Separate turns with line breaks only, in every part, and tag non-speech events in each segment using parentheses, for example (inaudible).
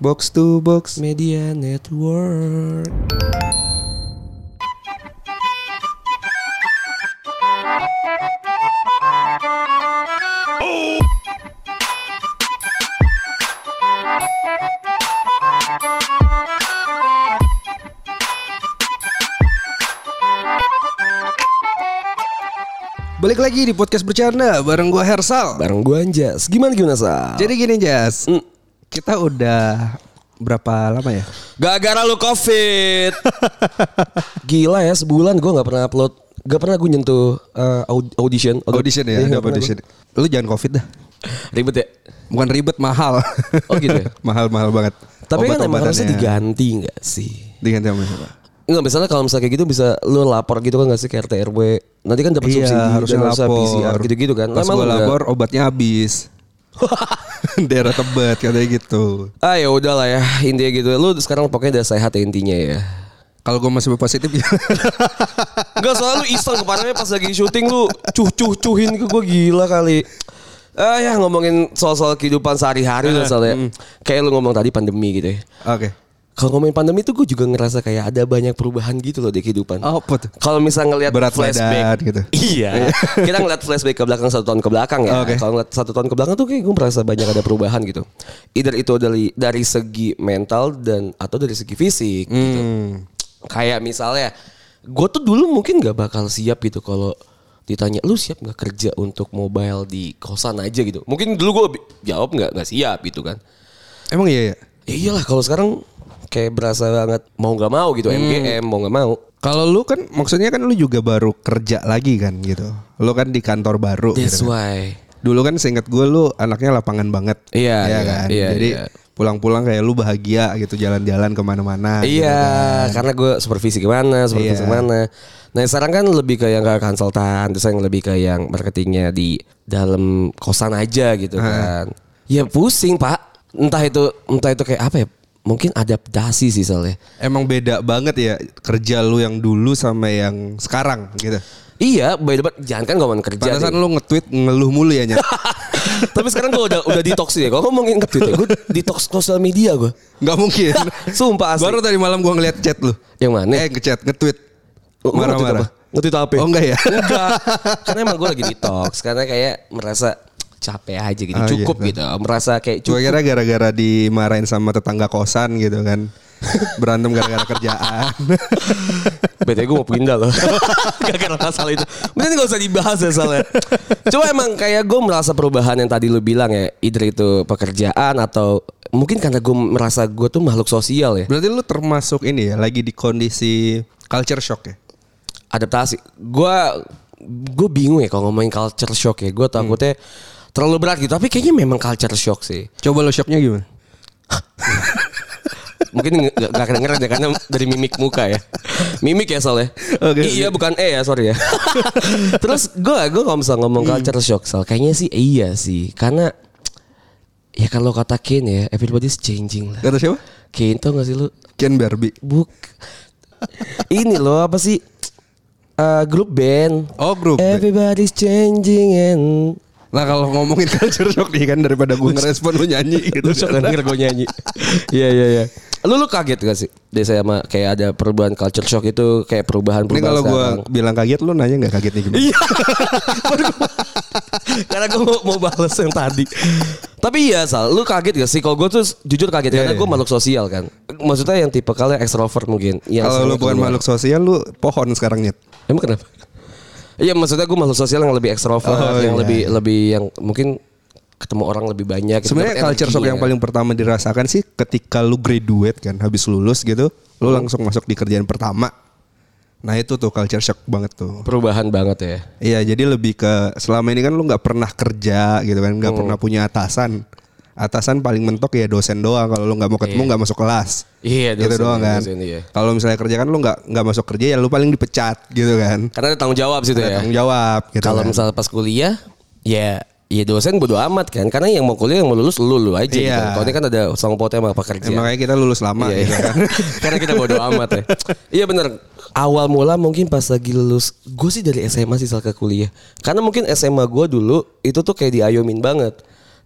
Box to box.
Media Network.
Balik lagi di podcast bercanda bareng gua Hersal.
Bareng gua Anjas. Gimana gimana Sal?
Jadi gini Jas,
Mm.
Kita udah berapa lama ya?
Gara-gara lu covid (laughs) Gila ya sebulan gue gak pernah upload Gak pernah gue nyentuh uh, aud- audition
Audition ya,
nggak pernah
audition. Lu jangan covid dah.
gua. Ribet ya
Bukan ribet mahal.
Oh gitu ya? (laughs)
Mahal-mahal banget.
Tapi kan emang harusnya diganti gak sih
Diganti sama siapa?
Enggak misalnya kalau misalnya kayak gitu bisa lu lapor gitu kan gak sih ke RT RW Nanti kan dapat subsidi
Iya, harusnya
dan harusnya
lapor.
PCR gitu-gitu kan
Pas gua
enggak?
lapor obatnya habis. (laughs) Daerah Tebet katanya gitu.
Ah ya udahlah ya intinya gitu Lu sekarang pokoknya udah sehat ya intinya ya
Kalau gue masih positif ya.
Enggak soalnya lu iseng kemarinnya pas lagi syuting lu cuh-cuh-cuhin ke gue gila kali. Ah ya ngomongin soal-soal kehidupan sehari-hari lah soalnya. Kayak lu ngomong tadi pandemi gitu ya.
Oke.
Kalau ngomongin pandemi tuh gue juga ngerasa kayak ada banyak perubahan gitu loh di kehidupan.
Oh, apa tuh?
Kalau misalnya ngelihat
Berat
flashback
gitu. (laughs)
Iya. kita ngeliat flashback ke belakang satu tahun ke belakang ya.
Oke.
Kalau ngeliat satu tahun ke belakang tuh kayak gue merasa banyak ada perubahan gitu. Either itu dari dari segi mental dan atau dari segi fisik gitu.
Hmm.
Kayak misalnya gue tuh dulu mungkin gak bakal siap gitu kalau ditanya lu siap nggak kerja untuk mobile di kosan aja gitu. Mungkin dulu gue jawab nggak nggak siap gitu kan.
Emang iya ya?
Ya iyalah kalau sekarang kayak berasa banget mau nggak mau gitu MGM mau nggak mau.
Kalau lu kan maksudnya kan lu juga baru kerja lagi kan gitu. Lu kan di kantor baru
That's
gitu kan.
why.
Dulu kan seinget gue lu anaknya lapangan banget.
Iya,
Iya
iya,
kan.
iya,
Jadi
iya.
pulang-pulang kayak lu bahagia gitu jalan-jalan ke mana-mana. gitu
Iya,
kan.
karena gue supervisi ke mana, supervisi
Iya.
ke mana. Nah sekarang kan lebih ke yang kayak konsultan, terus yang lebih ke yang marketingnya di dalam kosan aja gitu kan. Ya pusing pak, entah itu entah itu kayak apa ya? Mungkin adaptasi sih soalnya.
Emang beda banget ya kerja lu yang dulu sama yang sekarang gitu.
Iya, by the way, jangan kan ngomongin kerja.
Pantesan
nih.
lu nge-tweet ngeluh mulu ya. (laughs)
Tapi sekarang gue udah udah detox ya. Kalau ngomongin nge-tweet ya, gue detox sosial media gue.
Gak mungkin. (laughs)
Sumpah asli.
Baru tadi malam gua ngeliat chat lu.
Yang mana?
Eh ngechat, nge-tweet. Marah-marah.
apa? Nge-tweet apa?
Oh enggak ya?
Enggak. (laughs) karena emang gue lagi detox. Karena kayak merasa capek aja gitu.
Oh,
Cukup
gitu.
gitu. Merasa kayak
Gue
cukup.
kira gara-gara dimarahin sama tetangga kosan gitu kan. Berantem gara-gara kerjaan. (laughs)
BTW gue mau pindah loh. (laughs) Gara-gara masalah itu. Mending gak usah dibahas ya soalnya. Cuma emang kayak gue merasa perubahan yang tadi lu bilang ya. Either itu pekerjaan atau mungkin karena gue merasa gue tuh makhluk sosial ya.
Berarti lu termasuk ini ya, lagi di kondisi culture shock ya?
Adaptasi. Gue gue bingung ya kalau ngomongin culture shock ya. Gue takutnya terlalu berat gitu. Tapi kayaknya memang culture shock sih.
Coba lu shocknya gimana? (laughs)
Mungkin nggak nggak kedengeran ya karena dari mimik muka ya. Mimik ya soalnya.
Oke,
iya bukan eh ya sorry ya. (laughs) Terus gue gue kalau misalnya ngomong culture shock soal kayaknya sih iya sih karena ya kalau kata Ken ya everybody's changing lah.
Kata siapa?
Ken tau gak sih lu?
Ken Barbie.
Buk. Ini loh apa sih? Eh, grup band.
Oh grup. band.
Everybody's changing and
Nah kalau ngomongin (laughs) culture shock nih kan daripada gue ngerespon lu nyanyi gitu.
Lu shock kan denger gue nyanyi. Iya iya iya. Lu lu kaget gak sih? Desa sama kayak ada perubahan culture shock itu kayak perubahan
Ini
perubahan
kalau gue bilang kaget lu nanya nggak kaget nih gimana?
Iya. (laughs) Karena gue mau, mau balas yang tadi. Tapi iya Sal, lu kaget gak sih? Kalau gue tuh jujur kaget karena
iya.
gue makhluk sosial kan. Maksudnya yang tipe kalian ekstrovert mungkin.
Kalau lu bukan makhluk sosial lu pohon sekarang nyet.
Emang kenapa? Iya maksudnya gue makhluk sosial yang lebih ekstrovert,
Oh,
yang
iya.
lebih lebih yang mungkin ketemu orang lebih banyak.
Sebenarnya culture shock
energinya.
yang paling pertama dirasakan sih ketika lu graduate kan habis lulus gitu, lu langsung masuk di kerjaan pertama. Nah itu tuh culture shock banget tuh.
perubahan banget ya.
Iya jadi lebih ke selama ini kan lu nggak pernah kerja gitu kan, nggak pernah punya atasan. Atasan paling mentok ya dosen doang. Kalau lu nggak mau ketemu nggak masuk kelas.
Iya,
gitu
dosen,
doang kan.
dosen, iya.
Kalau misalnya kerja kan lu nggak nggak masuk kerja ya lu paling dipecat gitu kan.
Karena ada tanggung jawab situ
Ada
ya.
tanggung jawab gitu.
Kalau
kan.
misalnya pas kuliah, ya ya dosen bodo amat kan. Karena yang mau kuliah yang mau lulus lu lu aja gitu.
Iya.
Kalau ini kan ada sangpotnya sama pekerja.
Ya, makanya kita lulus lama
Iya,
gitu
iya.
kan. (laughs)
Karena kita bodo amat ya. Iya bener. Awal mula mungkin pas lagi lulus, gue sih dari SMA sih ke kuliah. Karena mungkin SMA gue dulu itu tuh kayak diayomin banget.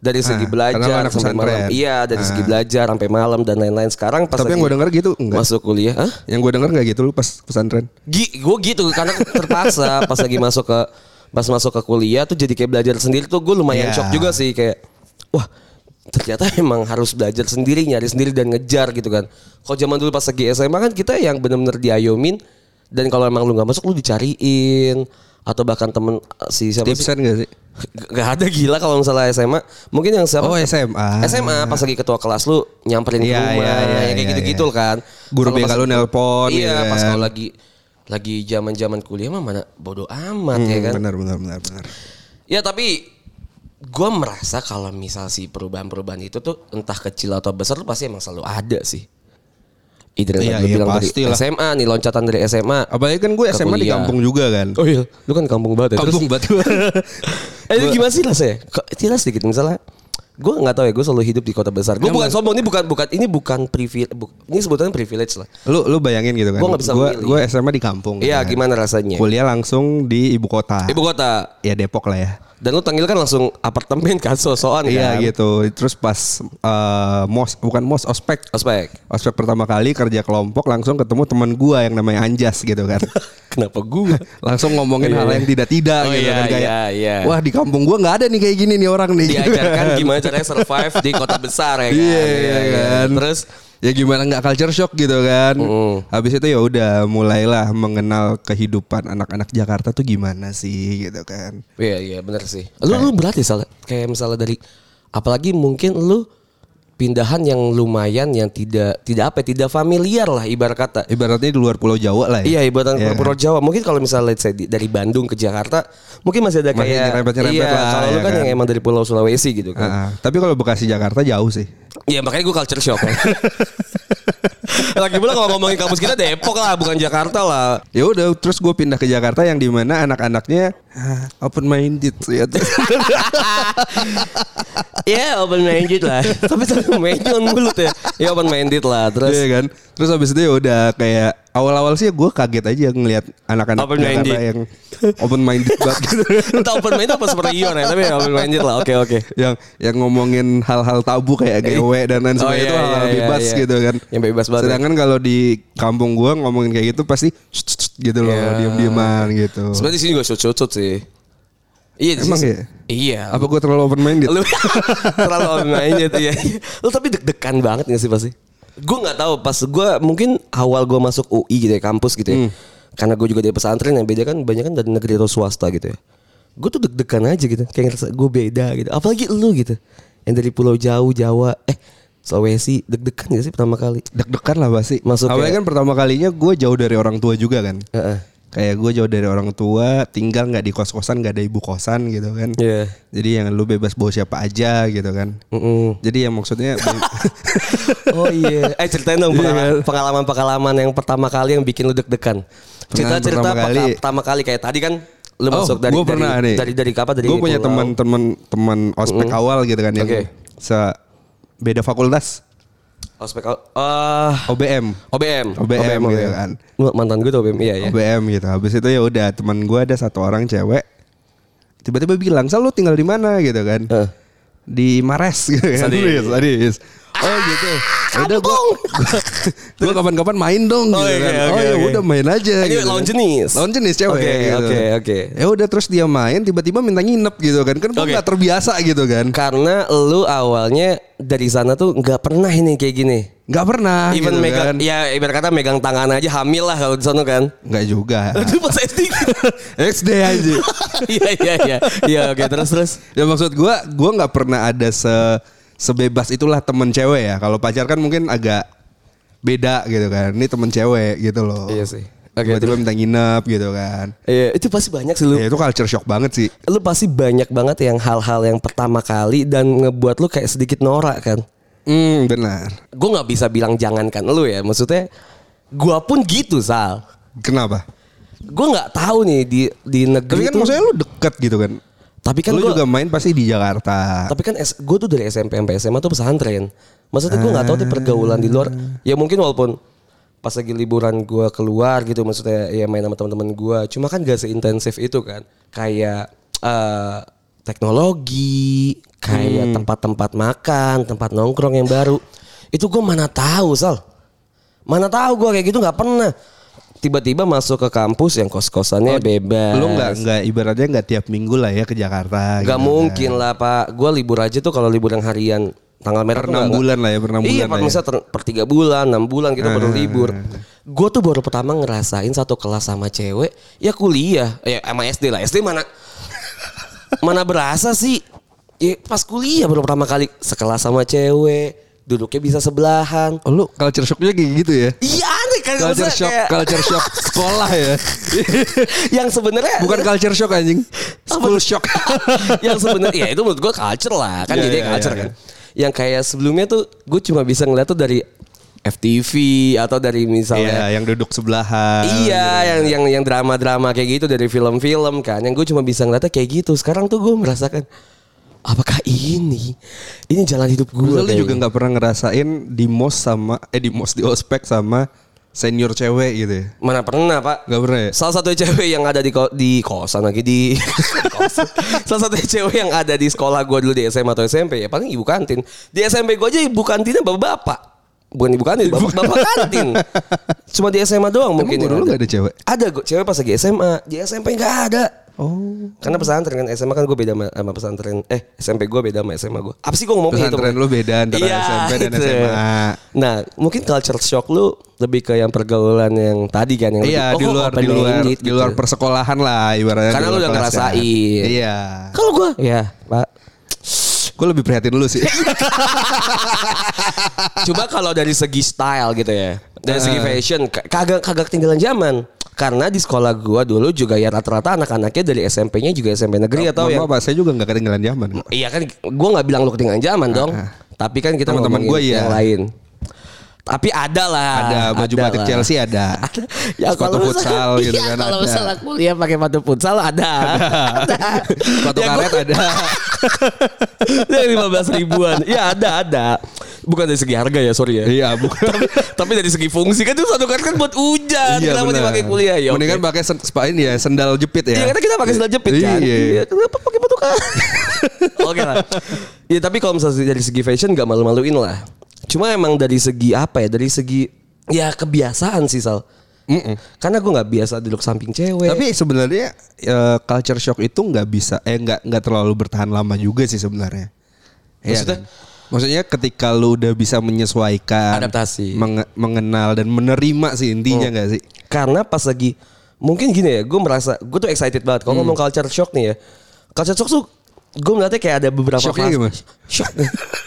Dari segi
Ah,
belajar
anak
sampai malam. Iya, dari segi
Ah.
belajar sampai malam dan lain-lain. Sekarang pas
Tapi yang gue denger gitu enggak.
masuk kuliah, Hah?
Yang gue denger enggak gitu lu pas pesantren.
gue gitu karena terpaksa (laughs) pas lagi masuk ke pas masuk ke kuliah tuh jadi kayak belajar sendiri tuh gue lumayan
Iya.
shock juga sih kayak wah ternyata (laughs) emang harus belajar sendiri nyari sendiri dan ngejar gitu kan kalau zaman dulu pas lagi SMA kan kita yang bener-bener diayomin dan kalau emang lu nggak masuk lu dicariin atau bahkan temen si siapa sih
Tipsen gak sih?
Gak ada gila kalau misalnya SMA Mungkin yang siapa
Oh, SMA.
SMA pas lagi ketua kelas lu Nyamperin ke
Iya,
rumah
iya, iya,
ya Kayak
iya,
gitu-gitu
iya.
kan
Guru BK lu nelpon,
Iya
gitu
pas
kan.
kalau lagi Lagi zaman zaman kuliah mah mana bodoh amat ya
Hmm,
kan
Benar benar benar benar.
Ya tapi Gue merasa kalau misal si perubahan-perubahan itu tuh Entah kecil atau besar tuh pasti emang selalu ada sih Idris
Iya, iya,
bilang dari
pastilah.
SMA nih loncatan dari SMA
Apalagi kan gue SMA di kampung juga kan.
Oh iya Lu kan kampung banget ya Terus-
Kampung banget gue. (laughs)
Eh itu gimana sih rasanya? Kok Tidak sedikit misalnya Gue nggak tahu ya, gue selalu hidup di kota besar. Gue bukan sombong, ini bukan bukan ini bukan privilege, ini sebutannya privilege lah.
lu lu bayangin gitu kan.
Gua nggak bisa
Gua-
memilih.
Gue SMA di kampung.
Iya,
kan.
gimana rasanya?
Kuliah langsung di ibu kota.
Ibu kota.
Ya Depok lah ya.
Dan lu tanggil kan langsung apartemen kan, so-soan
Iya
kan.
gitu. Terus pas eh, mos bukan mos ospek.
Ospek.
Ospek pertama kali kerja kelompok langsung ketemu teman gua yang namanya Anjas gitu kan. (laughs)
Kenapa gue? (laughs)
langsung ngomongin
Iya,
hal
iya.
yang tidak-tidak
Oh,
gitu
iya,
kan kayak
iya, iya.
wah di kampung gua nggak ada nih kayak gini nih orang nih.
Diajarkan (laughs) gimana caranya survive di kota besar ya kan.
Iya kan.
Terus
ya gimana nggak culture shock gitu kan.
Mm.
Habis itu ya udah mulailah mengenal kehidupan anak-anak Jakarta tuh gimana sih gitu kan.
Iya iya benar sih. Lu lu berat ya salah kayak misalnya dari apalagi mungkin lu pindahan yang lumayan yang tidak tidak apa ya, tidak familiar lah ibarat kata.
Ibaratnya di luar Pulau Jawa lah ya.
Iya ibaratnya yeah. Pulau Jawa. Mungkin kalau misalnya let's say dari Bandung ke Jakarta, mungkin masih ada
Masih
kayak
nyerempet-nyerempet
iya,
lah,
Kalau lu
ya
kan,
kan.
yang emang dari Pulau Sulawesi gitu kan.
Ah, tapi kalau Bekasi Jakarta jauh sih.
Iya makanya gue culture shock. (laughs) Lagi pula kalau ngomongin kampus kita Depok lah, bukan Jakarta lah.
Ya udah, terus gue pindah ke Jakarta yang di mana anak-anaknya (laughs) open minded (laughs) ya.
Iya open minded lah. (laughs) Tapi minded on mulut ya. Ya open minded lah. Terus
Iya kan. Terus habis itu ya udah kayak awal-awal sih gue kaget aja ngelihat anak-anak
Open minded.
yang open minded banget gitu.
entah open minded apa superior ya, tapi open minded lah. Oke oke.
yang yang ngomongin hal-hal tabu kayak GW dan lain
Oh,
sebagainya
iya,
itu hal-hal
iya, iya,
bebas
iya.
gitu kan.
Yang bebas banget.
Sedangkan kalau di kampung gue ngomongin kayak gitu pasti "Shh, shh, shh," gitu loh,
Iya.
diem-dieman gitu.
Sebenarnya di sini juga shoot-shoot sih. Iya,
Emang ya?
Iya.
Apa gue terlalu open minded?
Lu (laughs) terlalu open minded ya. Lu tapi deg-degan banget gak sih pasti? Gue nggak tahu pas gue mungkin awal gue masuk UI gitu ya kampus gitu ya. Karena gue juga dari pesantren yang beda kan banyak kan dari negeri atau swasta gitu ya. Gue tuh deg-degan aja gitu. Kayak ngerasa gue beda gitu. Apalagi lu gitu. Yang dari pulau jauh Jawa. Eh Sulawesi deg-degan gak sih pertama kali?
Deg-degan lah pasti.
Masuk
Awalnya
kayak-
kan pertama kalinya gue jauh dari orang tua juga kan.
Heeh.
Kayak gue jauh dari orang tua, tinggal nggak di kos-kosan, nggak ada ibu kosan gitu kan.
Iya.
Jadi yang lu bebas bawa siapa aja gitu kan.
Mm-mm.
Jadi yang maksudnya (laughs)
Oh iya. Eh ceritain dong
Iya
pengala-
kan?
pengalaman-pengalaman yang pertama kali yang bikin lu deg-degan. Cerita-cerita
pertama
pertama
kali.
pertama kali kayak tadi kan lu
oh,
masuk dari
gua pernah
dari,
nih.
dari dari apa dari
Gue punya teman-teman teman ospek awal gitu kan yang
Oke.
se beda fakultas
Ospek uh,
OBM.
OBM.
OBM gitu kan.
Lu Mantan gue tuh OBM iya ya.
OBM gitu. Habis itu ya udah teman gue ada satu orang cewek tiba-tiba bilang, "Sal lu tinggal di mana?" gitu kan.
Eh.
Di Mares gitu kan.
Sadis,
sadis. Oh gitu. (laughs) Udah gua (laughs) gua kapan-kapan main dong
Oh,
gitu
iya,
kan.
oke,
oh ya
oke.
udah main aja
Ini
gitu.
lawan jenis.
Lawan jenis cewek
Oke,
gitu.
oke, oke.
Ya udah terus dia main tiba-tiba minta nginep gitu kan. Kan gua
Oke.
nggak terbiasa gitu kan.
Karena lu awalnya dari sana tuh nggak pernah ini kayak gini.
Nggak pernah
Even
gitu
megang
kan.
ya ibarat kata megang tangan aja hamil lah kalau di sana kan.
Nggak juga. (laughs)
Itu pas SD.
XD aja.
Iya iya iya. Iya oke terus terus.
Ya maksud gua, gua nggak pernah ada se sebebas itulah temen cewek ya. Kalau pacar kan mungkin agak beda gitu kan. Ini temen cewek gitu loh.
Iya sih. Oke,
Tiba-tiba minta nginep gitu kan.
Iya, itu pasti banyak sih lu.
Ya itu culture shock banget sih.
Lu pasti banyak banget yang hal-hal yang pertama kali dan ngebuat lu kayak sedikit norak kan.
Hmm benar.
Gue nggak bisa bilang jangankan lu ya, maksudnya gua pun gitu Sal.
Kenapa?
Gue nggak tahu nih di di
Tapi
negeri
kan
tuh-
maksudnya lu deket gitu kan.
Tapi kan
lu
gua,
juga main pasti di Jakarta.
tapi kan gue tuh dari SMP sampai SMA tuh pesantren. Maksudnya gue nggak tahu tuh pergaulan di luar. Ya mungkin walaupun pas lagi liburan gue keluar gitu maksudnya ya main sama teman-teman gue. Cuma kan gak seintensif itu kan. Kayak eh, teknologi, kayak
Hmm.
tempat-tempat makan, tempat nongkrong yang baru. Itu gue mana tahu, Sal. Mana tahu gue kayak gitu nggak pernah. Tiba-tiba masuk ke kampus yang kos-kosannya bebas.
Oh, Lu nggak nggak ibaratnya nggak tiap minggu lah ya ke Jakarta.
Gak
gitu
mungkin lah Pak. Gue libur aja tuh kalau libur yang harian tanggal merah
Per enam bulan lah ya, per enam
Iya,
bulan
per
lah ya.
misalnya ter- per tiga bulan, enam bulan kita baru libur. Gue tuh baru pertama ngerasain satu kelas sama cewek, ya kuliah, ya sama SD lah. SD mana mana berasa sih? Ya, pas kuliah baru pertama kali sekelas sama cewek, duduknya bisa sebelahan.
Oh, lu culture shocknya kayak gitu ya?
Iya kan
Culture shock,
kayak-
culture shock sekolah ya. (laughs)
yang sebenarnya
Bukan culture shock anjing. School shock. (laughs)
yang sebenarnya ya itu menurut gue culture lah kan
Iya,
jadi
iya,
culture
iya,
kan yang kayak sebelumnya tuh gue cuma bisa ngeliat tuh dari FTV atau dari misalnya
Iya, yang duduk sebelahan.
Iya, yang yang yang drama-drama kayak gitu dari film-film kan. Yang gue cuma bisa ngeliatnya kayak gitu. Sekarang tuh gue merasakan apakah ini ini jalan hidup gue.
Lu juga nggak pernah ngerasain di mos sama eh di mos di ospek sama senior cewek gitu ya?
Mana pernah pak?
Gak pernah ya?
Salah satu cewek yang ada di ko- di kosan lagi di (laughs) kosan. Salah satu cewek yang ada di sekolah gue dulu di SMA atau SMP ya paling ibu kantin. Di SMP gue aja ibu kantinnya bapak-bapak. Bukan ibu kantin, bapak, bapak kantin. Cuma di SMA doang mungkin.
Emang
yang
guru lu gak ada cewek?
Ada cewek pas lagi SMA. Di SMP nggak ada. Oh. Karena pesantren kan SMA kan gue beda sama, sama pesantren. Eh SMP gue beda sama SMA gue. Apa sih gue ngomong kayak gitu?
Pesantren lu beda antara
Iya,
SMP dan
itu.
SMA.
Nah, mungkin culture shock lu lebih ke yang pergaulan yang tadi kan yang
Iya
lebih,
di
oh,
luar di luar di luar
gitu.
persekolahan lah ibaratnya.
Karena
di
lu udah
kan.
ngerasain.
Iya.
Kalau gue ya, Pak.
Gue lebih prihatin lu sih. (laughs)
Coba kalau dari segi style gitu ya. Dari segi
Ah.
fashion kagak kagak ketinggalan zaman. Karena di sekolah gua dulu juga ya rata-rata anak-anaknya dari SMP-nya juga SMP negeri atau
Mohon
yang
maaf, saya juga nggak ketinggalan zaman.
Iya kan gua nggak bilang lu ketinggalan zaman dong. Tapi kan kita
Ah, Teman-teman gua iya.
yang lain. Tapi ada lah.
Ada baju batik
lah.
Chelsea ada. (laughs)
Ya
Sepatu
kalau
futsal
misalnya-
gitu
iya,
kan
Kalau
ada.
kuliah pakai sepatu futsal ada. ada.
Sepatu
Ya,
karet ada. (laughs)
Dari 15 ribuan. Ya ada ada. Bukan dari segi harga ya sorry ya.
Iya, bukan. (laughs)
tapi, tapi dari segi fungsi kan itu satu karet kan buat hujan.
Iya,
Kenapa
benar.
dipakai kuliah ya?
Mendingan
oke.
pakai sen, spa- ini ya sendal jepit ya.
Iya karena kita pakai sendal jepit kan.
Iya.
Iya, kenapa pakai batu karet? (laughs) Oke lah. Iya tapi kalau misalnya dari segi fashion gak malu-maluin lah. Cuma emang dari segi apa ya? Dari segi ya kebiasaan sih Sal. Karena gue nggak biasa duduk samping cewek.
Tapi sebenarnya eh, culture shock itu nggak bisa eh nggak nggak terlalu bertahan lama juga sih sebenarnya. Iya
Maksudnya?
kan? Maksudnya ketika lu udah bisa menyesuaikan,
Adaptasi.
menge- mengenal dan menerima sih intinya nggak sih?
karena pas lagi mungkin gini ya gue merasa gue tuh excited banget kalau ngomong culture shock nih ya culture shock tuh gue melihatnya kayak ada beberapa
Shocknya
fase-
gimana?
shock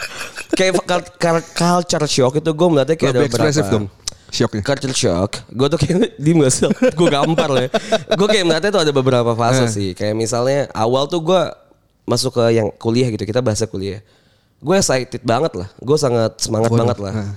(laughs) kayak cul- cul- culture shock itu gue melihatnya kayak ada
Lebih
beberapa
ekspresif dong. Shocknya.
culture shock gue tuh kayak (laughs) diem gak sih gue gampar loh ya gue kayak melihatnya tuh ada beberapa fase
Eh.
sih kayak misalnya awal tuh gue masuk ke yang kuliah gitu kita bahasa kuliah gue excited banget lah gue sangat semangat
Waduh,
banget lah
eh.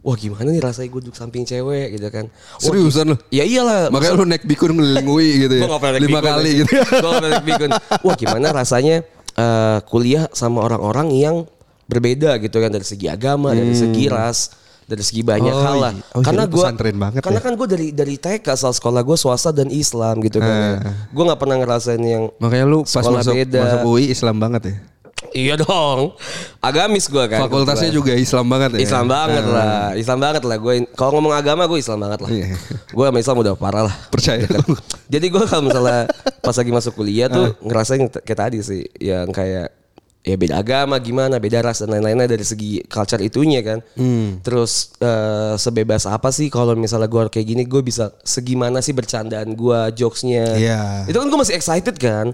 wah gimana nih rasanya gue duduk samping cewek gitu kan
Seriusan lu?
Ya iyalah.
Makanya lu naik bikun ngeliling UI (laughs) gitu ya. Lima
bikun,
kali
ya.
gitu.
Nggak pernah naik bikun. Wah gimana rasanya eh, kuliah sama orang-orang yang berbeda gitu kan dari segi agama, dari segi ras, dari segi banyak
Oh,
hal lah.
iya. Oh,
karena
jadi
gue karena
ya.
kan gue dari dari TK asal sekolah gue swasta dan Islam gitu kan.
Ah.
ya. Gue nggak pernah ngerasain yang
Makanya lu pas masuk
beda.
masuk UI Islam banget ya.
Iya dong agamis gue kan.
Fakultasnya
kebetulan.
juga Islam banget ya.
Islam banget
Ah.
lah, Islam banget lah. Gue kalau ngomong agama gue Islam banget lah.
Iya.
gue sama Islam udah parah lah.
Percaya
Gitu.
lu.
Jadi gue kalau misalnya pas lagi masuk kuliah tuh
Ah.
ngerasain kayak tadi sih, yang kayak ya beda agama gimana, beda ras dan lain-lainnya dari segi culture itunya kan.
Hmm.
Terus eh, sebebas apa sih kalau misalnya gue kayak gini gue bisa segimana sih bercandaan gue, jokesnya.
Iya.
Itu kan gue masih excited kan.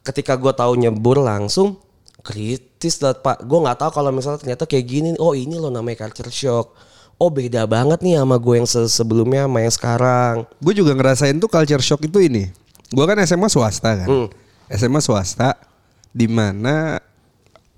Ketika gue tahu nyebur langsung kritis lah pak. Gue nggak tahu kalau misalnya ternyata kayak gini. Oh ini loh namanya culture shock. Oh beda banget nih sama gue yang se- sebelumnya sama yang sekarang.
Gue juga ngerasain tuh culture shock itu ini. Gue kan SMA swasta kan.
Hmm.
SMA swasta di mana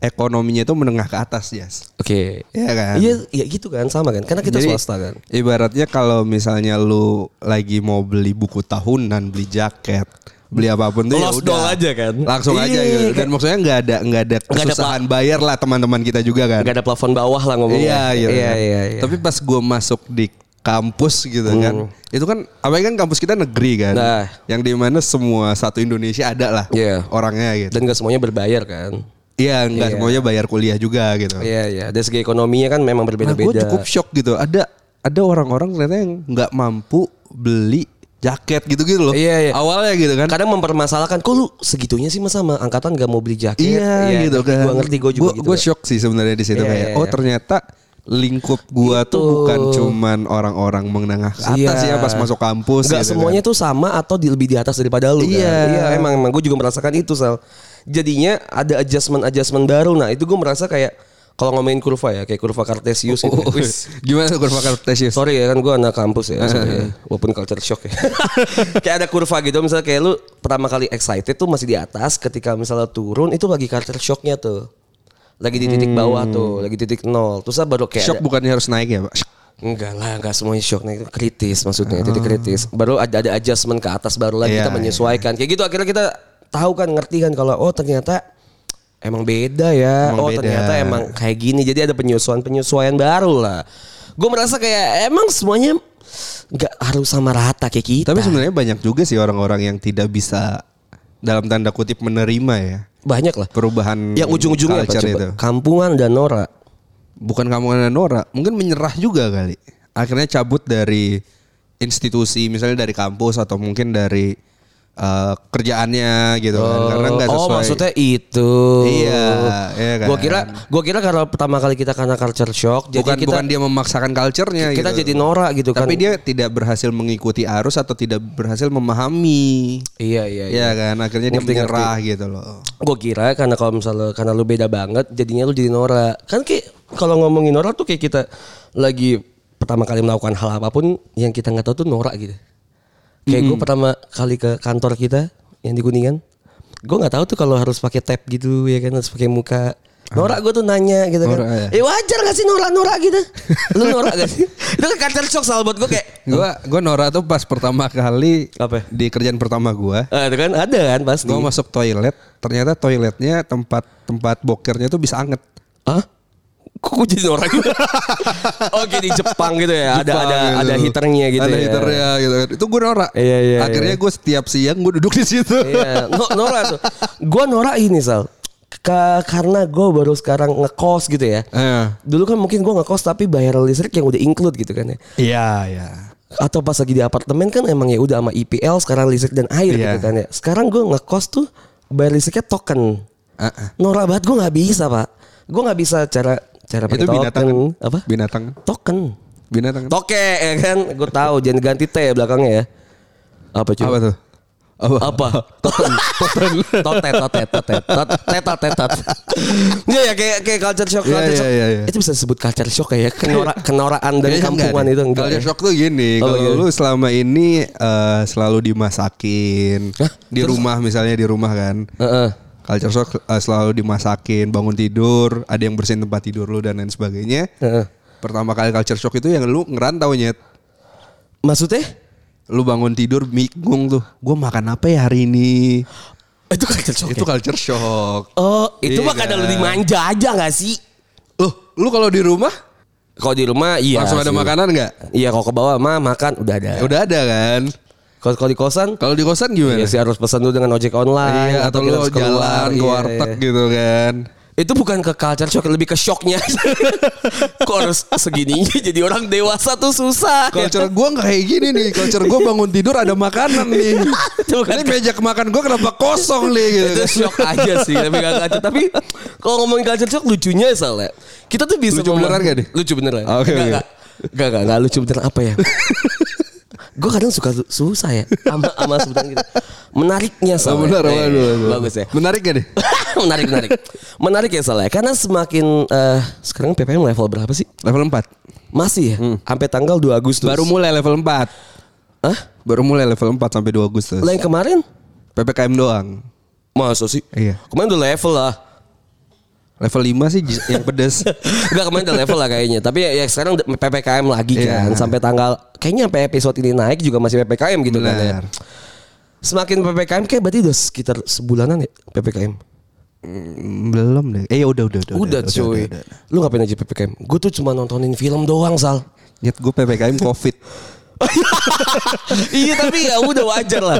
ekonominya itu menengah ke atas, Jas.
Oke.
Iya kan?
Iya, iya gitu kan sama kan? Karena kita
Jadi,
swasta kan.
Ibaratnya kalau misalnya lu lagi mau beli buku tahunan, beli jaket, beli apa pun tuh ya
Lost
udah.
doll aja kan?
Langsung aja
Iya,
gitu. Dan maksudnya nggak ada nggak ada
Nggak ada
kesusahan bayar lah teman-teman kita juga kan.
Gak ada plafon bawah lah ngomongnya.
Iya, iya.
Iya, iya, iya.
Tapi pas gue masuk di kampus gitu kan, itu kan apa kan kampus kita negeri kan,
Hmm. Nah.
yang di mana semua satu Indonesia ada lah
Iya.
orangnya gitu.
Dan gak semuanya berbayar kan?
Iya, nggak
Iya.
semuanya bayar kuliah juga gitu.
Iya iya. Dari segi ekonominya kan memang
Nah, gue
berbeda-beda.
cukup shock gitu. Ada ada orang-orang ternyata yang nggak mampu beli jaket gitu-gitu loh.
Iya, iya.
Awalnya gitu kan.
Kadang mempermasalahkan, kok lu segitunya sih mas sama angkatan gak mau beli jaket?
Iya, gitu kan.
Gue ngerti, gue juga
Gua-
gitu.
Gue shock sih sebenarnya di situ
Iya,
kayak
iya,
oh
iya.
ternyata lingkup gua
Itu.
tuh bukan cuman orang-orang menengah ke atas ya pas masuk kampus
Gak
gitu
semuanya
kan.
tuh sama atau di, lebih di atas daripada lu
Iya.
kan? Iya emang emang gue juga merasakan itu Sal Jadinya ada adjustment adjustment baru Nah itu gue merasa kayak Kalau ngomongin kurva ya Kayak kurva Cartesius gitu
Oh,
Wis.
Gimana tuh kurva Cartesius?
Sorry ya kan gue anak kampus ya ya. Walaupun culture shock ya (laughs) Kayak ada kurva gitu Misalnya kayak lu pertama kali excited tuh masih di atas Ketika misalnya turun itu lagi culture shocknya tuh Lagi di titik bawah tuh Lagi titik nol Terus baru kayak
Hmm. Shock
ada-
bukannya harus naik ya, Pak?
Enggak lah, enggak semuanya shock itu kritis maksudnya, titik kritis. Baru ada ada adjustment ke atas baru lagi
Iya,
kita menyesuaikan. Kayak gitu akhirnya kita tahu kan ngerti kan kalau oh ternyata emang beda ya.
Emang
oh
beda.
ternyata emang kayak gini. Jadi ada penyesuaian-penyesuaian baru lah. Gue merasa kayak emang semuanya nggak harus sama rata kayak kita.
Tapi sebenarnya banyak juga sih orang-orang yang tidak bisa dalam tanda kutip menerima ya
banyak lah.
perubahan
Yang ujung-ujungnya apa coba?
itu.
Kampungan dan Nora.
Bukan kamu dan Nora, mungkin menyerah juga kali. Akhirnya cabut dari institusi, misalnya dari kampus atau mungkin dari eh, kerjaannya gitu kan, karena nggak sesuai.
Oh maksudnya itu.
Iya, iya kan.
Gua kira, gua kira kalau pertama kali kita karena culture shock,
bukan
jadi kita
bukan dia memaksakan culture-nya
kita
gitu.
jadi Nora gitu kan.
Tapi dia tidak berhasil mengikuti arus atau tidak berhasil memahami.
Iya iya
Iya kan, akhirnya dia
Ngerti,
menyerah gitu loh.
Gue kira karena kalau misalnya karena lu beda banget, jadinya lu jadi Nora. Kan kayak kalau ngomongin Nora tuh kayak kita lagi pertama kali melakukan hal apa pun yang kita nggak tahu tuh Nora gitu. Kayak gue pertama kali ke kantor kita yang di Kuningan, gue nggak tahu tuh kalau harus pakai tab gitu ya kan harus pakai muka. Nora gue tuh nanya gitu kan.
Nora, ya.
Eh wajar gak sih Nora Nora gitu? (laughs) Lu Nora gak sih? Itu kan culture shock soal buat gue kayak.
Gua gua Nora tuh pas pertama kali
Apa?
di kerjaan pertama gua,
Ah, itu kan ada kan pasti.
gua masuk toilet, ternyata toiletnya tempat tempat bokernya tuh bisa anget.
Hah? Kok gue jadi orang gitu? (laughs) oh kayak di Jepang gitu ya. ada
Jepang
ada
gitu.
ada heaternya gitu
Ada
ya.
heaternya gitu kan. Itu gue Nora.
Iya, iya,
Akhirnya gue setiap siang gue duduk di situ.
Iya, no, Nora tuh. Gue Nora ini Sal. Ka- karena gue baru sekarang ngekos gitu ya.
Eh.
Dulu kan mungkin gue ngekos tapi bayar listrik yang udah include gitu kan ya.
Iya, iya.
Atau pas lagi di apartemen kan emang ya udah sama IPL sekarang listrik dan air
Iya.
gitu kan ya. Sekarang gue ngekos tuh bayar listriknya token.
Uh-uh.
Nora banget gue nggak bisa pak. Gue nggak bisa cara cara pakai
Itu binatang
token.
kan?
Apa?
Binatang.
Token.
Binatang.
Toke ya kan, gue tahu jangan ganti T ya belakangnya ya. Apa cuy?
Apa tuh? Apa?
Apa? Toten, (laughs) toten, totet, totet, totet, tot- tetot, tetot. Iya ya kayak kayak culture shock,
Iya,
culture
iya,
shock.
iya, iya.
Itu bisa disebut culture shock kayak (laughs) kenora, kenoraan
enggak
kampungan itu enggak.
Culture
ya?
shock tuh gini,
Oh,
kalau
iya.
lu selama ini eh, selalu dimasakin
Hah?
di rumah misalnya di rumah kan.
Heeh.
Culture shock eh, selalu dimasakin, bangun tidur, ada yang bersihin tempat tidur lu dan lain sebagainya.
Heeh.
Pertama kali culture shock itu yang lu ngerantau nyet.
Maksudnya?
Lu bangun tidur bingung tuh, gue makan apa ya hari ini?
Itu culture shock.
Itu
ya?
culture shock.
Oh, itu
Iya
mah kadang
kan?
lebih manja aja gak sih?
Loh, lu kalau di rumah
Kalau di rumah iya.
langsung ada
sih.
makanan nggak?
Iya, kalau ke bawah mah makan udah ada.
Ya udah ada kan.
Kalau kalau di kosan
Kalau di kosan gimana?
Iya sih harus pesan dulu dengan ojek online
Iya, atau
kita
lu jalan ke
iya,
warteg
iya.
gitu kan.
Itu bukan ke culture shock, lebih ke shocknya. (laughs) Kok harus segininya jadi orang dewasa tuh susah.
Culture gue nggak kayak gini nih. Culture gue bangun tidur ada makanan nih. (laughs)
Itu bukan
Ini meja makan gue kenapa kosong nih gitu.
itu shock aja sih tapi gak culture tapi kalau ngomongin culture shock lucunya soalnya kita tuh bisa
Lucu beneran gak nih?
lucu beneran
Oke,
Gak,
oke.
gak. Gak, gak, gak lucu beneran apa ya (laughs) gue kadang suka su- susah ya sama sama sebutan gitu menariknya
Oh,
soalnya
benar,
Eh,
waduh, waduh.
bagus ya
Menarik gak nih? (laughs)
menarik menarik menarik ya soalnya karena semakin eh, sekarang ppm level berapa sih
Level 4.
masih ya sampai tanggal 2 Agustus
Baru mulai level 4.
Hah?
Baru mulai level 4 sampai 2 Agustus.
lah yang kemarin
PPKM doang.
masa sih
Iya.
kemarin udah level lah
Level 5 sih yang pedes. (laughs)
Enggak kemarin udah level lah kayaknya. Tapi ya, ya sekarang udah PPKM lagi kan
Iya.
sampai tanggal kayaknya sampai episode ini naik juga masih PPKM gitu kan ya. Semakin PPKM kayak berarti udah sekitar sebulanan ya PPKM.
Mm, Belum deh. Eh ya udah udah udah.
Udah, cuy. Lu ngapain aja PPKM? Gue tuh cuma nontonin film doang, Sal.
Nyet gue PPKM Covid. (laughs)
iya tapi ya udah wajar lah.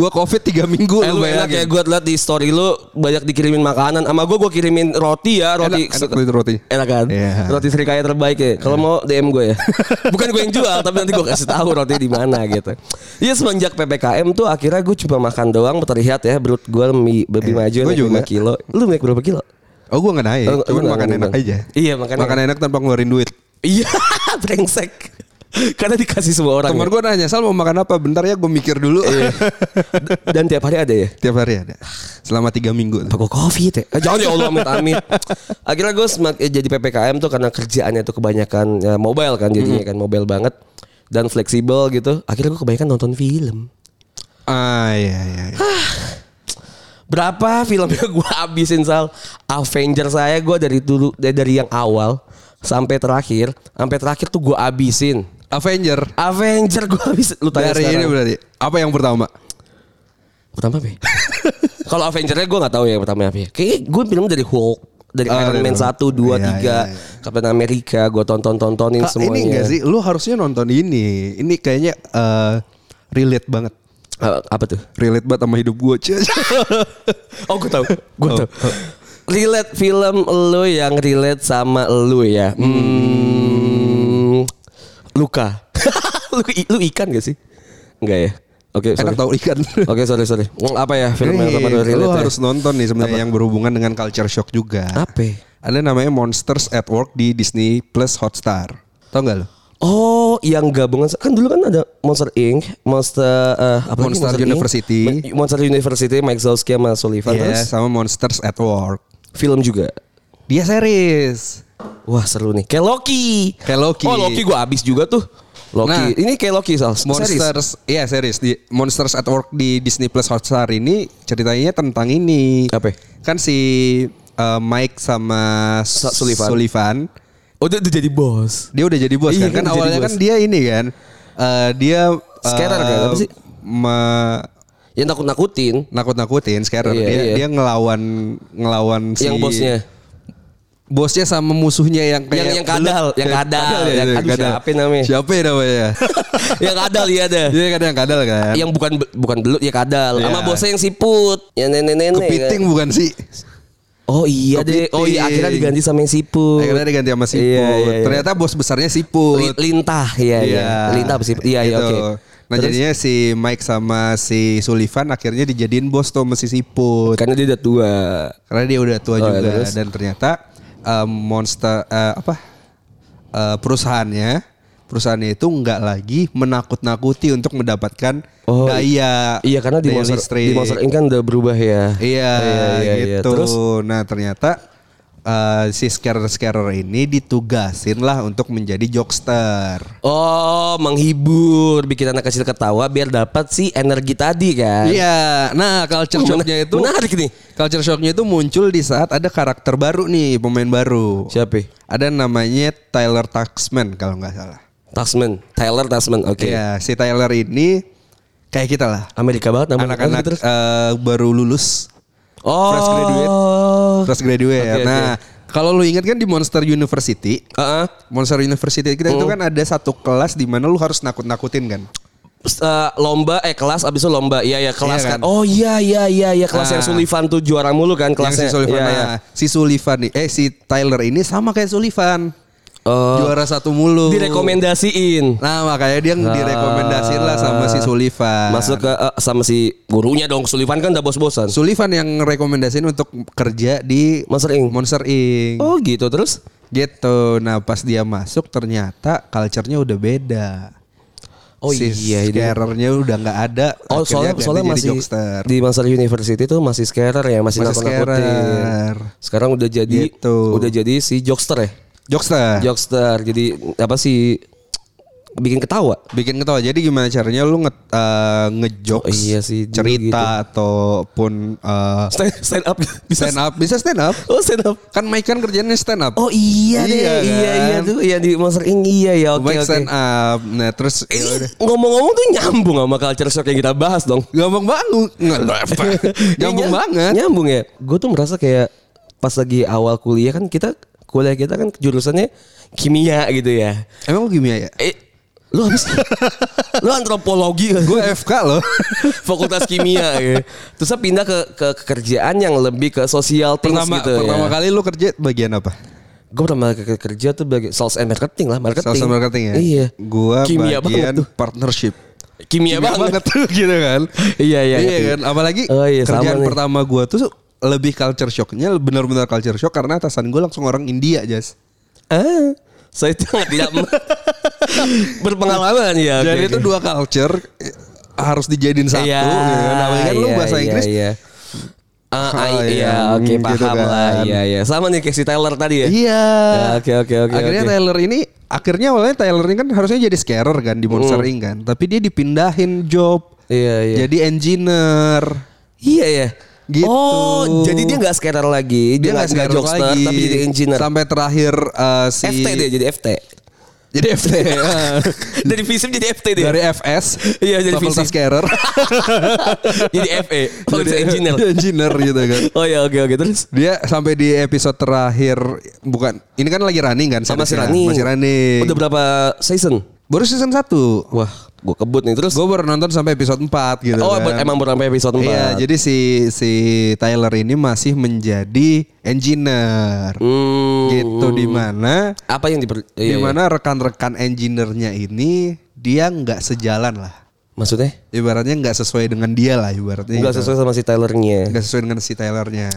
Gua covid tiga minggu
Eh,
lu
enak ya gue liat di story lu banyak dikirimin makanan. Sama gue gue kirimin roti ya roti
Enak, enak itu rotinya.
enak kan?
Iya.
roti serikaya terbaik ya. Kalau mau DM gue ya. (laughs) Bukan gue yang jual tapi nanti gue kasih tahu roti di mana gitu. Iya semenjak ppkm tuh akhirnya gue cuma makan doang terlihat ya berat gue lebih, lebih maju
Gua
naik
juga.
5 kilo. Lu naik berapa kilo?
Oh gua nggak naik,
Oh,
cuman makan enak aja.
Iya, makan
makan enak tanpa ngeluarin duit.
iya (laughs) brengsek (laughs) karena dikasih semua orang
Temen
ya.
gue nanya, Sal mau makan apa? Bentar ya gue mikir dulu.
Iya. (laughs) dan tiap hari ada ya
Tiap hari ada. Selama tiga minggu.
Gue covid ya? Eh, jangan ya Allah amit amit. (laughs) Akhirnya gue eh, jadi ppkm tuh karena kerjaannya tuh kebanyakan ya, mobile kan jadinya kan mobile banget dan fleksibel gitu. Akhirnya gue kebanyakan nonton film.
Ah iya iya. iya.
Berapa filmnya gue habisin Sal? Avenger saya gue dari dulu dari, dari yang awal sampai terakhir, sampai terakhir tuh gue habisin.
Avenger.
Avenger gue habisin. Lu tanya
Dari ini
sekarang.
berarti. Apa yang pertama?
Pertama apa? (laughs) Kalau Avengernya gue nggak tahu ya pertama apa ya. Kayaknya gue film dari Hulk, dari
Ah,
Iron Man 1, 2,
Iya,
3,
iya, iya.
Captain America, gue tonton-tontonin
Kak,
semuanya.
ini enggak sih? Lu harusnya nonton ini. Ini kayaknya eh, relate banget.
Ah, apa tuh?
Relate banget sama hidup gue. (laughs)
Oh gue tahu, gue
Oh,
tahu. Relate film lu yang relate sama lu ya. Hmm, Luka. (laughs) lu, lu ikan gak sih? Enggak ya? Oke, sorry.
Enak tau ikan. (laughs)
Oke, sorry, sorry. Hmm, Apa ya film yang
Nih,
apa lu ya?
harus nonton nih sebenarnya yang berhubungan dengan culture shock juga.
Apa?
Ada namanya Monsters at Work di Disney Plus Hotstar. Tau gak lo?
Oh, yang gabungan kan dulu kan ada Monster Inc, Monster eh, apa lagi
Monster
Inc?
University.
Ma- Monster University, Mike Zalski sama Sullivan
Iya,
terus
sama Monsters at Work.
film juga.
Dia series.
Wah seru nih. Kayak Loki.
Kayak Loki.
Oh Loki gue abis juga tuh. Loki.
Nah,
ini kayak Loki Sal. Series.
Monsters, iya series di Monsters at Work di Disney Plus Hotstar ini ceritanya tentang ini.
Apa?
Kan si eh, Mike sama
Sa- Sullivan.
Sullivan,
Oh dia udah jadi bos.
dia udah jadi bos
Iya,
kan.
kan
awalnya kan dia ini kan, eh, dia
Scarer kan, apa sih?
me-
Yang nakut-nakutin.
nakut-nakutin scarer.
Iya,
dia
iya.
dia ngelawan ngelawan si
Yang bosnya.
Bosnya sama musuhnya yang kayak
Yang- yang kadal,
belut. (laughs)
yang
Kayak
kadal,
ya,
yang-
itu,
aduh, siapa namanya?
Siapa ya namanya? (laughs) (laughs)
yang kadal iya ada.
Dia kadang yang kadal kan.
Yang bukan bukan belut ya kadal.
Iya.
Sama bosnya yang siput. Yang nenek-nenek.
Kepiting
kan.
bukan sih?
Oh iya deh. Oh iya
Kepiting.
akhirnya diganti sama yang siput.
Akhirnya diganti sama siput.
Iya, iya, iya.
Ternyata bos besarnya siput.
Li- lintah ya iya. Lintah apa siput? Iya iya
Gitu.
oke.
Nah
Terus?
jadinya si Mike sama si Sullivan akhirnya dijadiin bos tuh sama si siput.
Karena dia udah tua.
Karena dia udah tua
Oh,
juga
terus?
dan ternyata eh, monster eh, apa eh, perusahaannya perusahaannya itu nggak lagi menakut-nakuti untuk mendapatkan
Oh,
daya
Iya karena di
daya
Monster,
listrik.
di Monster Inc kan udah berubah ya.
Iya, gitu.
Terus
Nah ternyata eh, si scarer-scarer ini ditugasin lah untuk menjadi jokester.
oh menghibur, bikin anak kecil ketawa biar dapat si energi tadi kan.
Iya, nah culture
Oh,
shocknya itu
menarik nih.
Culture shocknya itu muncul di saat ada karakter baru nih, pemain baru.
Siapa?
Ada namanya Tyler Taxman kalau nggak salah.
Tasman, Tyler Tasman. Oke.
Iya, si Tyler ini kayak kita lah.
Amerika banget namanya.
Anak-anak
Terus?
eh, baru lulus,
Oh.
fresh graduate. fresh graduate.
Oke,
nah, kalau lu ingat kan di Monster University,
Heeh.
Monster University kita itu
Hmm.
kan ada satu kelas di mana lu harus nakut-nakutin kan.
Eh, lomba eh kelas abis itu lomba iya ya kelas
Iya
kan.
kan?
oh iya iya iya iya kelas
Nah.
yang Sullivan tuh juara mulu kan
Yang
kelasnya
si Sullivan, nah,
iya.
si Sullivan nih, eh si Tyler ini sama kayak Sullivan,
Oh,
juara satu mulu.
direkomendasiin
Nah makanya dia direkomendasiin lah sama si Sullivan.
masuk ke eh, sama si gurunya dong Sullivan kan udah bos-bosan
Sullivan yang rekomendasiin untuk kerja di
Monster Inc.
Monster Inc.
oh gitu terus
Gitu. Nah pas dia masuk ternyata culture-nya udah beda.
Oh
si
iya,
scarernya udah nggak ada.
Oh soalnya soalnya masih
jokester.
di Monster University tuh masih scarer ya masih,
Masih
nakut-nakutin. Sekarang udah jadi
Gitu.
udah jadi si jokester ya.
Jokester.
Jokester jadi apa sih bikin ketawa.
Bikin ketawa. Jadi gimana caranya lu nge eh, ngejokes
Oh, iya sih,
cerita ataupun eh,
Stand, stand up (laughs) bisa
stand up bisa stand up.
Oh stand up.
Kan Mike kan kerjanya stand up.
Oh iya, deh,
Iya
iya
kan?
iya tuh iya di Monster Inc iya ya oke
Mike
oke.
stand up. Nah terus ya
ngomong-ngomong tuh nyambung sama culture shock yang kita bahas dong.
Gampang banget. Gampang (laughs)
Iya,
banget.
Nyambung ya. Gue tuh merasa kayak pas lagi awal kuliah kan kita kuliah kita kan jurusannya kimia gitu ya.
Emang gimana ya?
Eh Lu habis (laughs) Lu antropologi?
Gue FK loh. (laughs)
Fakultas kimia ya. Terus saya pindah ke, ke kerjaan yang lebih ke sosial things
pertama
gitu
pertama
ya.
kali lu kerja bagian apa?
Gue pertama kali kerja tuh bagi sales and marketing lah, marketing.
Sales and marketing ya.
Iya.
Gua
kimia
bagian
banget tuh.
partnership.
Kimia,
Kimia
banget.
tuh gitu kan.
Iya, iya,
Iya
ngerti.
kan. Apalagi
Oh, iya,
kerjaan
nih.
pertama gua tuh lebih culture shocknya benar-benar culture shock karena atasan gue langsung orang India Jas.
Ah, saya sangat (laughs) tidak berpengalaman ya.
Jadi
oke,
itu
oke.
dua culture eh, harus dijadiin satu
Iya,
gitu kan. Apalagi kan lu
iya,
bahasa
iya,
Inggris
Iya. Ah, iya,
iya,
oke
gitu
paham
kan.
lah. Iya, iya. Sama nih si Taylor tadi ya.
Iya.
Ya, Oke, oke, oke.
Akhirnya
oke.
Taylor ini akhirnya awalnya Taylor ini kan harusnya jadi scarer kan di Monster Inc kan. Tapi dia dipindahin job.
Iya, iya.
Jadi engineer.
Iya ya.
Gitu.
Oh, jadi dia nggak skater lagi.
Dia nggak
jokester,
lagi.
tapi jadi engineer.
Sampai terakhir eh, si
FT dia jadi FT.
Jadi FT. (laughs)
Dari FISIP jadi FT dia.
Dari FS.
Iya, jadi
Fakultas
fisik.
Scarer. (laughs)
jadi FE. Fakultas (laughs) engineer.
engineer gitu kan.
Oh ya oke oke terus.
Dia sampai di episode terakhir bukan ini kan lagi running kan
Sama si. Rani.
Masih running.
Udah berapa season?
Baru season 1.
Wah, gue kebut nih terus.
Gue baru nonton sampai episode 4 gitu
oh,
kan.
emang baru sampai episode 4.
Iya, jadi si si Tyler ini masih menjadi engineer.
Hmm,
Gitu di mana
apa yang diper
di
iya, iya.
mana rekan-rekan engineer-nya ini dia nggak sejalan lah.
Maksudnya?
Ibaratnya nggak sesuai dengan dia lah ibaratnya.
Enggak
gitu.
sesuai sama si Tylernya.
Nggak sesuai dengan si Tylernya.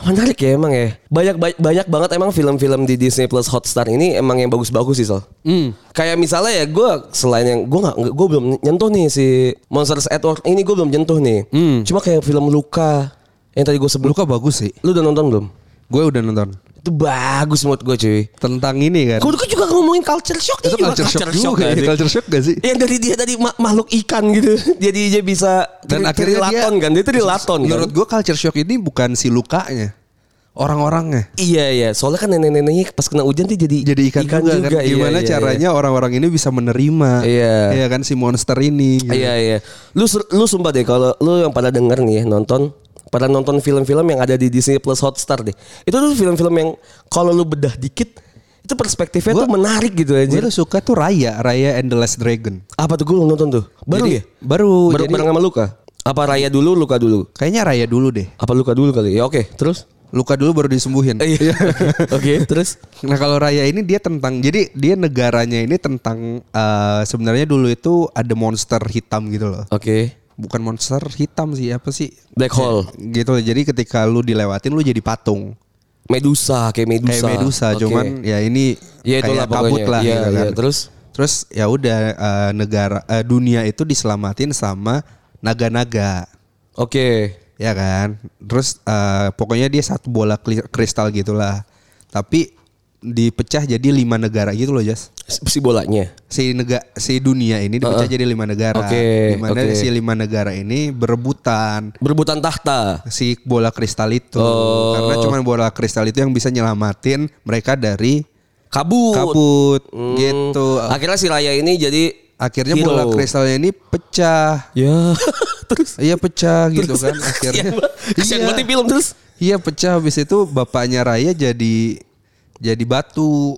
Menarik ya emang ya. Banyak banyak, banyak banget emang film-film di Disney Plus Hotstar ini emang yang bagus-bagus sih Sal.
Hmm.
Kayak misalnya ya gue selain yang gue nggak gue belum nyentuh nih si Monsters at Work ini gue belum nyentuh nih.
Hmm.
Cuma kayak film Luka yang tadi gue sebut.
Luka bagus sih.
Lu udah nonton belum?
Gue udah nonton.
Itu bagus menurut gue cuy.
Tentang ini kan.
Gue juga ngomongin culture shock
Itu
ini juga
culture shock juga.
nggak
ya?
sih?
Culture shock gak sih?
Yang dari dia tadi ma- makhluk ikan gitu. (laughs) Jadi dia bisa
Dan akhirnya dia
trilaton kan. Dia trilaton kan.
Menurut gue culture shock ini bukan si lukanya. Orang-orangnya.
Iya iya. Soalnya kan nenek-neneknya pas kena hujan tuh jadi
Jadi ikan, juga, kan.
Iya,
Gimana
iya,
caranya orang-orang ini bisa menerima.
Iya.
Iya kan si monster ini. gitu.
Iya iya. Lu lu sumpah deh kalau lu yang pada denger nih ya, nonton pada nonton film-film yang ada di Disney Plus Hotstar deh. Itu tuh film-film yang kalau lu bedah dikit itu perspektifnya tuh menarik gitu aja.
Gue suka tuh Raya, Raya and the Last Dragon.
Apa tuh gue nonton tuh? Baru
Jadi-
ya?
Baru.
Baru
jadi
bareng sama Luka. Apa Raya dulu, Luka dulu?
kayaknya Raya dulu deh.
Apa Luka dulu kali? Ya oke, terus?
Luka dulu baru disembuhin.
Iya. (laughs) Oke, terus?
Nah kalau Raya ini dia tentang jadi dia negaranya ini tentang eh, sebenarnya dulu itu ada monster hitam gitu loh.
Oke.
Bukan monster hitam sih apa sih?
Black hole.
Gitu. Jadi ketika lu dilewatin lu jadi patung.
Medusa, kayak Medusa.
Kayak Medusa
Oke.
cuman ya ini
Ya
kayak kabut
pokoknya.
lah
Iya,
gitu kan.
iya. Terus?
Terus ya udah eh, negara eh, dunia itu diselamatin sama naga-naga.
Oke.
Ya kan? Terus eh, pokoknya dia satu bola kristal gitulah. Tapi dipecah jadi lima negara gitu loh, Jas.
Si bolanya.
Si nega si dunia ini dipecah jadi lima negara.
Oke,
Di mana
oke.
si lima negara ini berebutan
Berebutan tahta.
si bola kristal itu.
Oh.
Karena cuma bola kristal itu yang bisa nyelamatin mereka dari
Kabut.
kabut
Hmm.
gitu.
Akhirnya si Raya ini jadi
Akhirnya
hero.
bola kristalnya ini pecah.
Ya. (laughs) terus
Iya pecah gitu kan
Kasian
akhirnya.
banget. Kasian
Iya.
nih film terus.
Iya pecah habis itu bapaknya Raya jadi jadi batu.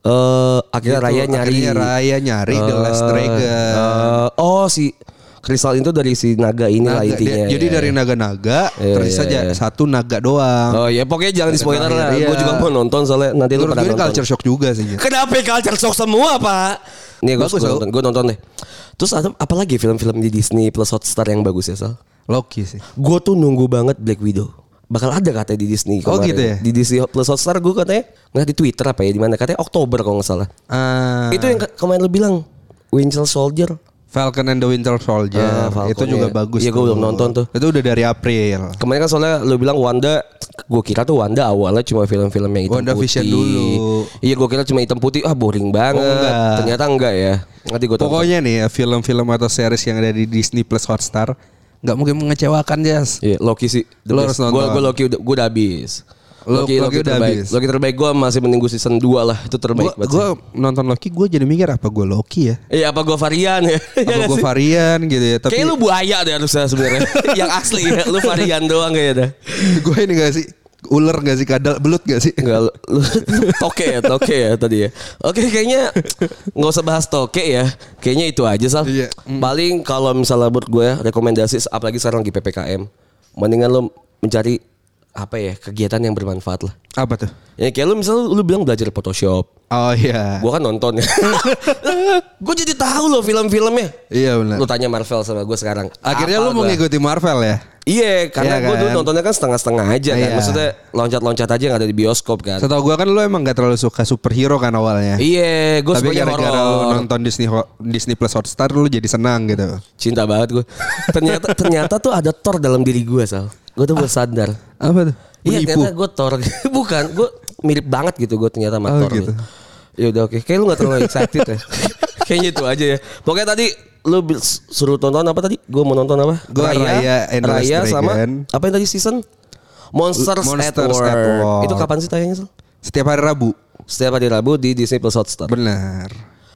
Eh akhirnya
Gitu.
Raya nyari.
Akhirnya Raya nyari The Last
Eh,
Dragon.
eh, oh si kristal itu dari si naga ini lah intinya.
dia- jadi
ya.
dari naga-naga
Iya,
tersisa
iya,
aja
iya.
satu naga doang.
Oh ya pokoknya jangan di spoiler lah.
Iya.
Gue juga mau nonton soalnya nanti lu
Menurut
pada
gue ini
nonton.
culture shock juga sih.
Kenapa culture shock semua pak? Nih gue nonton, gue nonton deh. Terus ada apa lagi film-film di Disney Plus Hotstar yang bagus ya Sal?
Loki sih.
Gue tuh nunggu banget Black Widow. Bakal ada katanya di Disney
Oh,
kemarin.
gitu ya?
Di Disney Plus Hotstar gue katanya ngeliat di Twitter apa ya di mana katanya Oktober kalau nggak salah.
Ah,
Itu yang ke- kemarin lu bilang Winter Soldier.
Falcon and the Winter Soldier.
Ah, Falcon,
itu juga
iya.
bagus.
Iya, gua
tuh.
belum nonton tuh.
Itu udah dari April.
Kemarin kan soalnya lu bilang Wanda, gue kira tuh Wanda awalnya cuma film-film yang hitam
Wanda
putih.
Vision dulu.
Iya gue kira cuma hitam putih, ah boring banget.
Oh, enggak.
Ternyata enggak ya. Nanti gue
Pokoknya nih ya film-film atau series yang ada di Disney Plus Hotstar nggak mungkin mengecewakan Jas.
Iya Loki sih.
Lo harus nonton.
Gue gue Loki udah gue udah habis.
Lo- Loki udah
terbaik.
habis.
Loki terbaik gue masih menunggu season 2 lah. Itu terbaik
Gue
banget. sih.
nonton Loki gue jadi mikir apa gue Loki ya?
Iya apa gue varian ya? (laughs) Iya
Apa gue
sih?
varian gitu ya? Tapi
Kayak lu buaya deh harusnya sebenarnya. (laughs) yang asli ya. Lu varian doang kayaknya dah.
gue ini gak sih? Ular gak sih kadal belut gak sih?
Enggak (laughs) toke ya, toke ya tadi ya. Oke, kayaknya nggak usah bahas toke ya. Kayaknya itu aja sal.
Iya.
Paling kalau misalnya buat gue rekomendasi apalagi sekarang lagi PPKM, mendingan lo mencari apa ya kegiatan yang bermanfaat lah.
Apa tuh?
Ya kayak lu misalnya lu bilang belajar Photoshop.
Oh iya.
Gua kan nonton ya. (laughs) gue jadi tahu loh film-filmnya.
Iya benar.
Lu tanya Marvel sama gue sekarang.
Akhirnya lu mau
gua?
ngikuti Marvel ya?
Iya, karena
Iya
gue dulu
kan?
nontonnya kan setengah-setengah aja kan.
Iya.
Maksudnya loncat-loncat aja yang ada di bioskop kan.
Setahu gua kan lu emang gak terlalu suka superhero kan awalnya.
Iya, gue
Tapi gara-gara lu nonton Disney Disney Plus Hotstar lu jadi senang gitu.
Cinta banget gue. Ternyata ternyata tuh ada Thor dalam diri gue sal. Gue tuh baru sadar.
Apa tuh?
Iya ternyata gue Thor. (laughs) Bukan, gue mirip banget gitu gue ternyata sama
Oh,
Thor.
gitu.
Ya udah oke. Kayak lu gak terlalu excited ya. (laughs) Kayaknya itu aja ya. Pokoknya tadi lu suruh tonton apa tadi? Gue mau nonton apa?
Gua Raya Last
Raya sama apa yang tadi season? Monsters,
Monsters
at, War.
at War.
Itu kapan sih tayangnya?
Setiap hari Rabu.
Setiap hari Rabu di Disney Plus Hotstar.
Benar.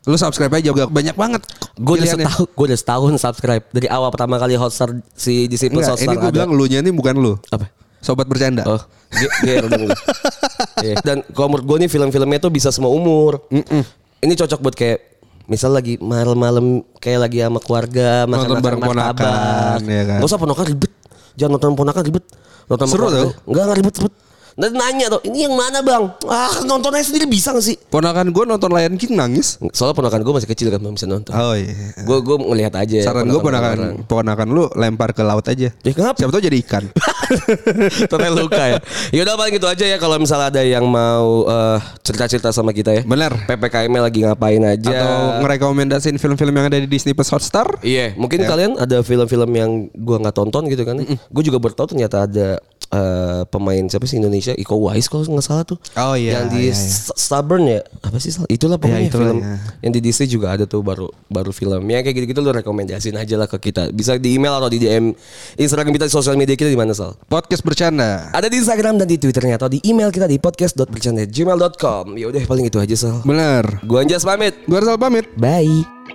Lu subscribe aja juga banyak banget.
Gue udah setahun, gue udah setahun subscribe dari awal pertama kali Hotstar si
Enggak,
Hotstar
ini gue bilang lu nya ini bukan lu.
Apa?
Sobat bercanda.
Oh, dong lu. (laughs) Iya. Dan kalau menurut gue nih film-filmnya tuh bisa semua umur. Ini cocok buat kayak misal lagi malam-malam kayak lagi sama keluarga makan
bareng ponakan, ya kan?
Gak usah ponakan ribet. Jangan nonton ponakan ribet. Nonton
Seru tau.
Enggak, enggak ribet, ribet. Nanti nanya tuh, ini yang mana bang? Ah nonton aja sendiri bisa gak sih?
Ponakan gue nonton Lion King nangis.
Soalnya ponakan gue masih kecil kan belum bisa nonton.
Oh iya.
Gue gue ngelihat aja.
Saran gue ponakan ponakan lu lempar ke laut aja.
Ya kenapa?
Siapa tau jadi ikan. (laughs)
Total luka ya. Ya udah paling gitu aja ya kalau misalnya ada yang mau eh, cerita-cerita sama kita ya.
Bener.
PPKM lagi ngapain aja.
Atau ngerekomendasiin film-film yang ada di Disney Plus Hotstar.
Iya, mungkin kalian ada film-film yang gua nggak tonton gitu kan. Gue juga baru tahu ternyata ada eh, pemain siapa sih Indonesia Iko Uwais kalau nggak salah tuh.
Oh, iya,
Yang di
iya, iya.
Stubborn ya. Apa sih? Sal? Itulah pokoknya
itulah,
film
iya.
yang di Disney juga ada tuh baru baru filmnya kayak gitu-gitu lu rekomendasiin aja lah ke kita. Bisa di email atau di DM Instagram kita di sosial media kita di mana Sal?
Podcast bercanda.
Ada di Instagram dan di Twitternya atau di email kita di podcast.bercanda@gmail.com. Ya udah paling itu aja Sal.
Bener.
Gua Anjas pamit.
Gue harus pamit.
Bye.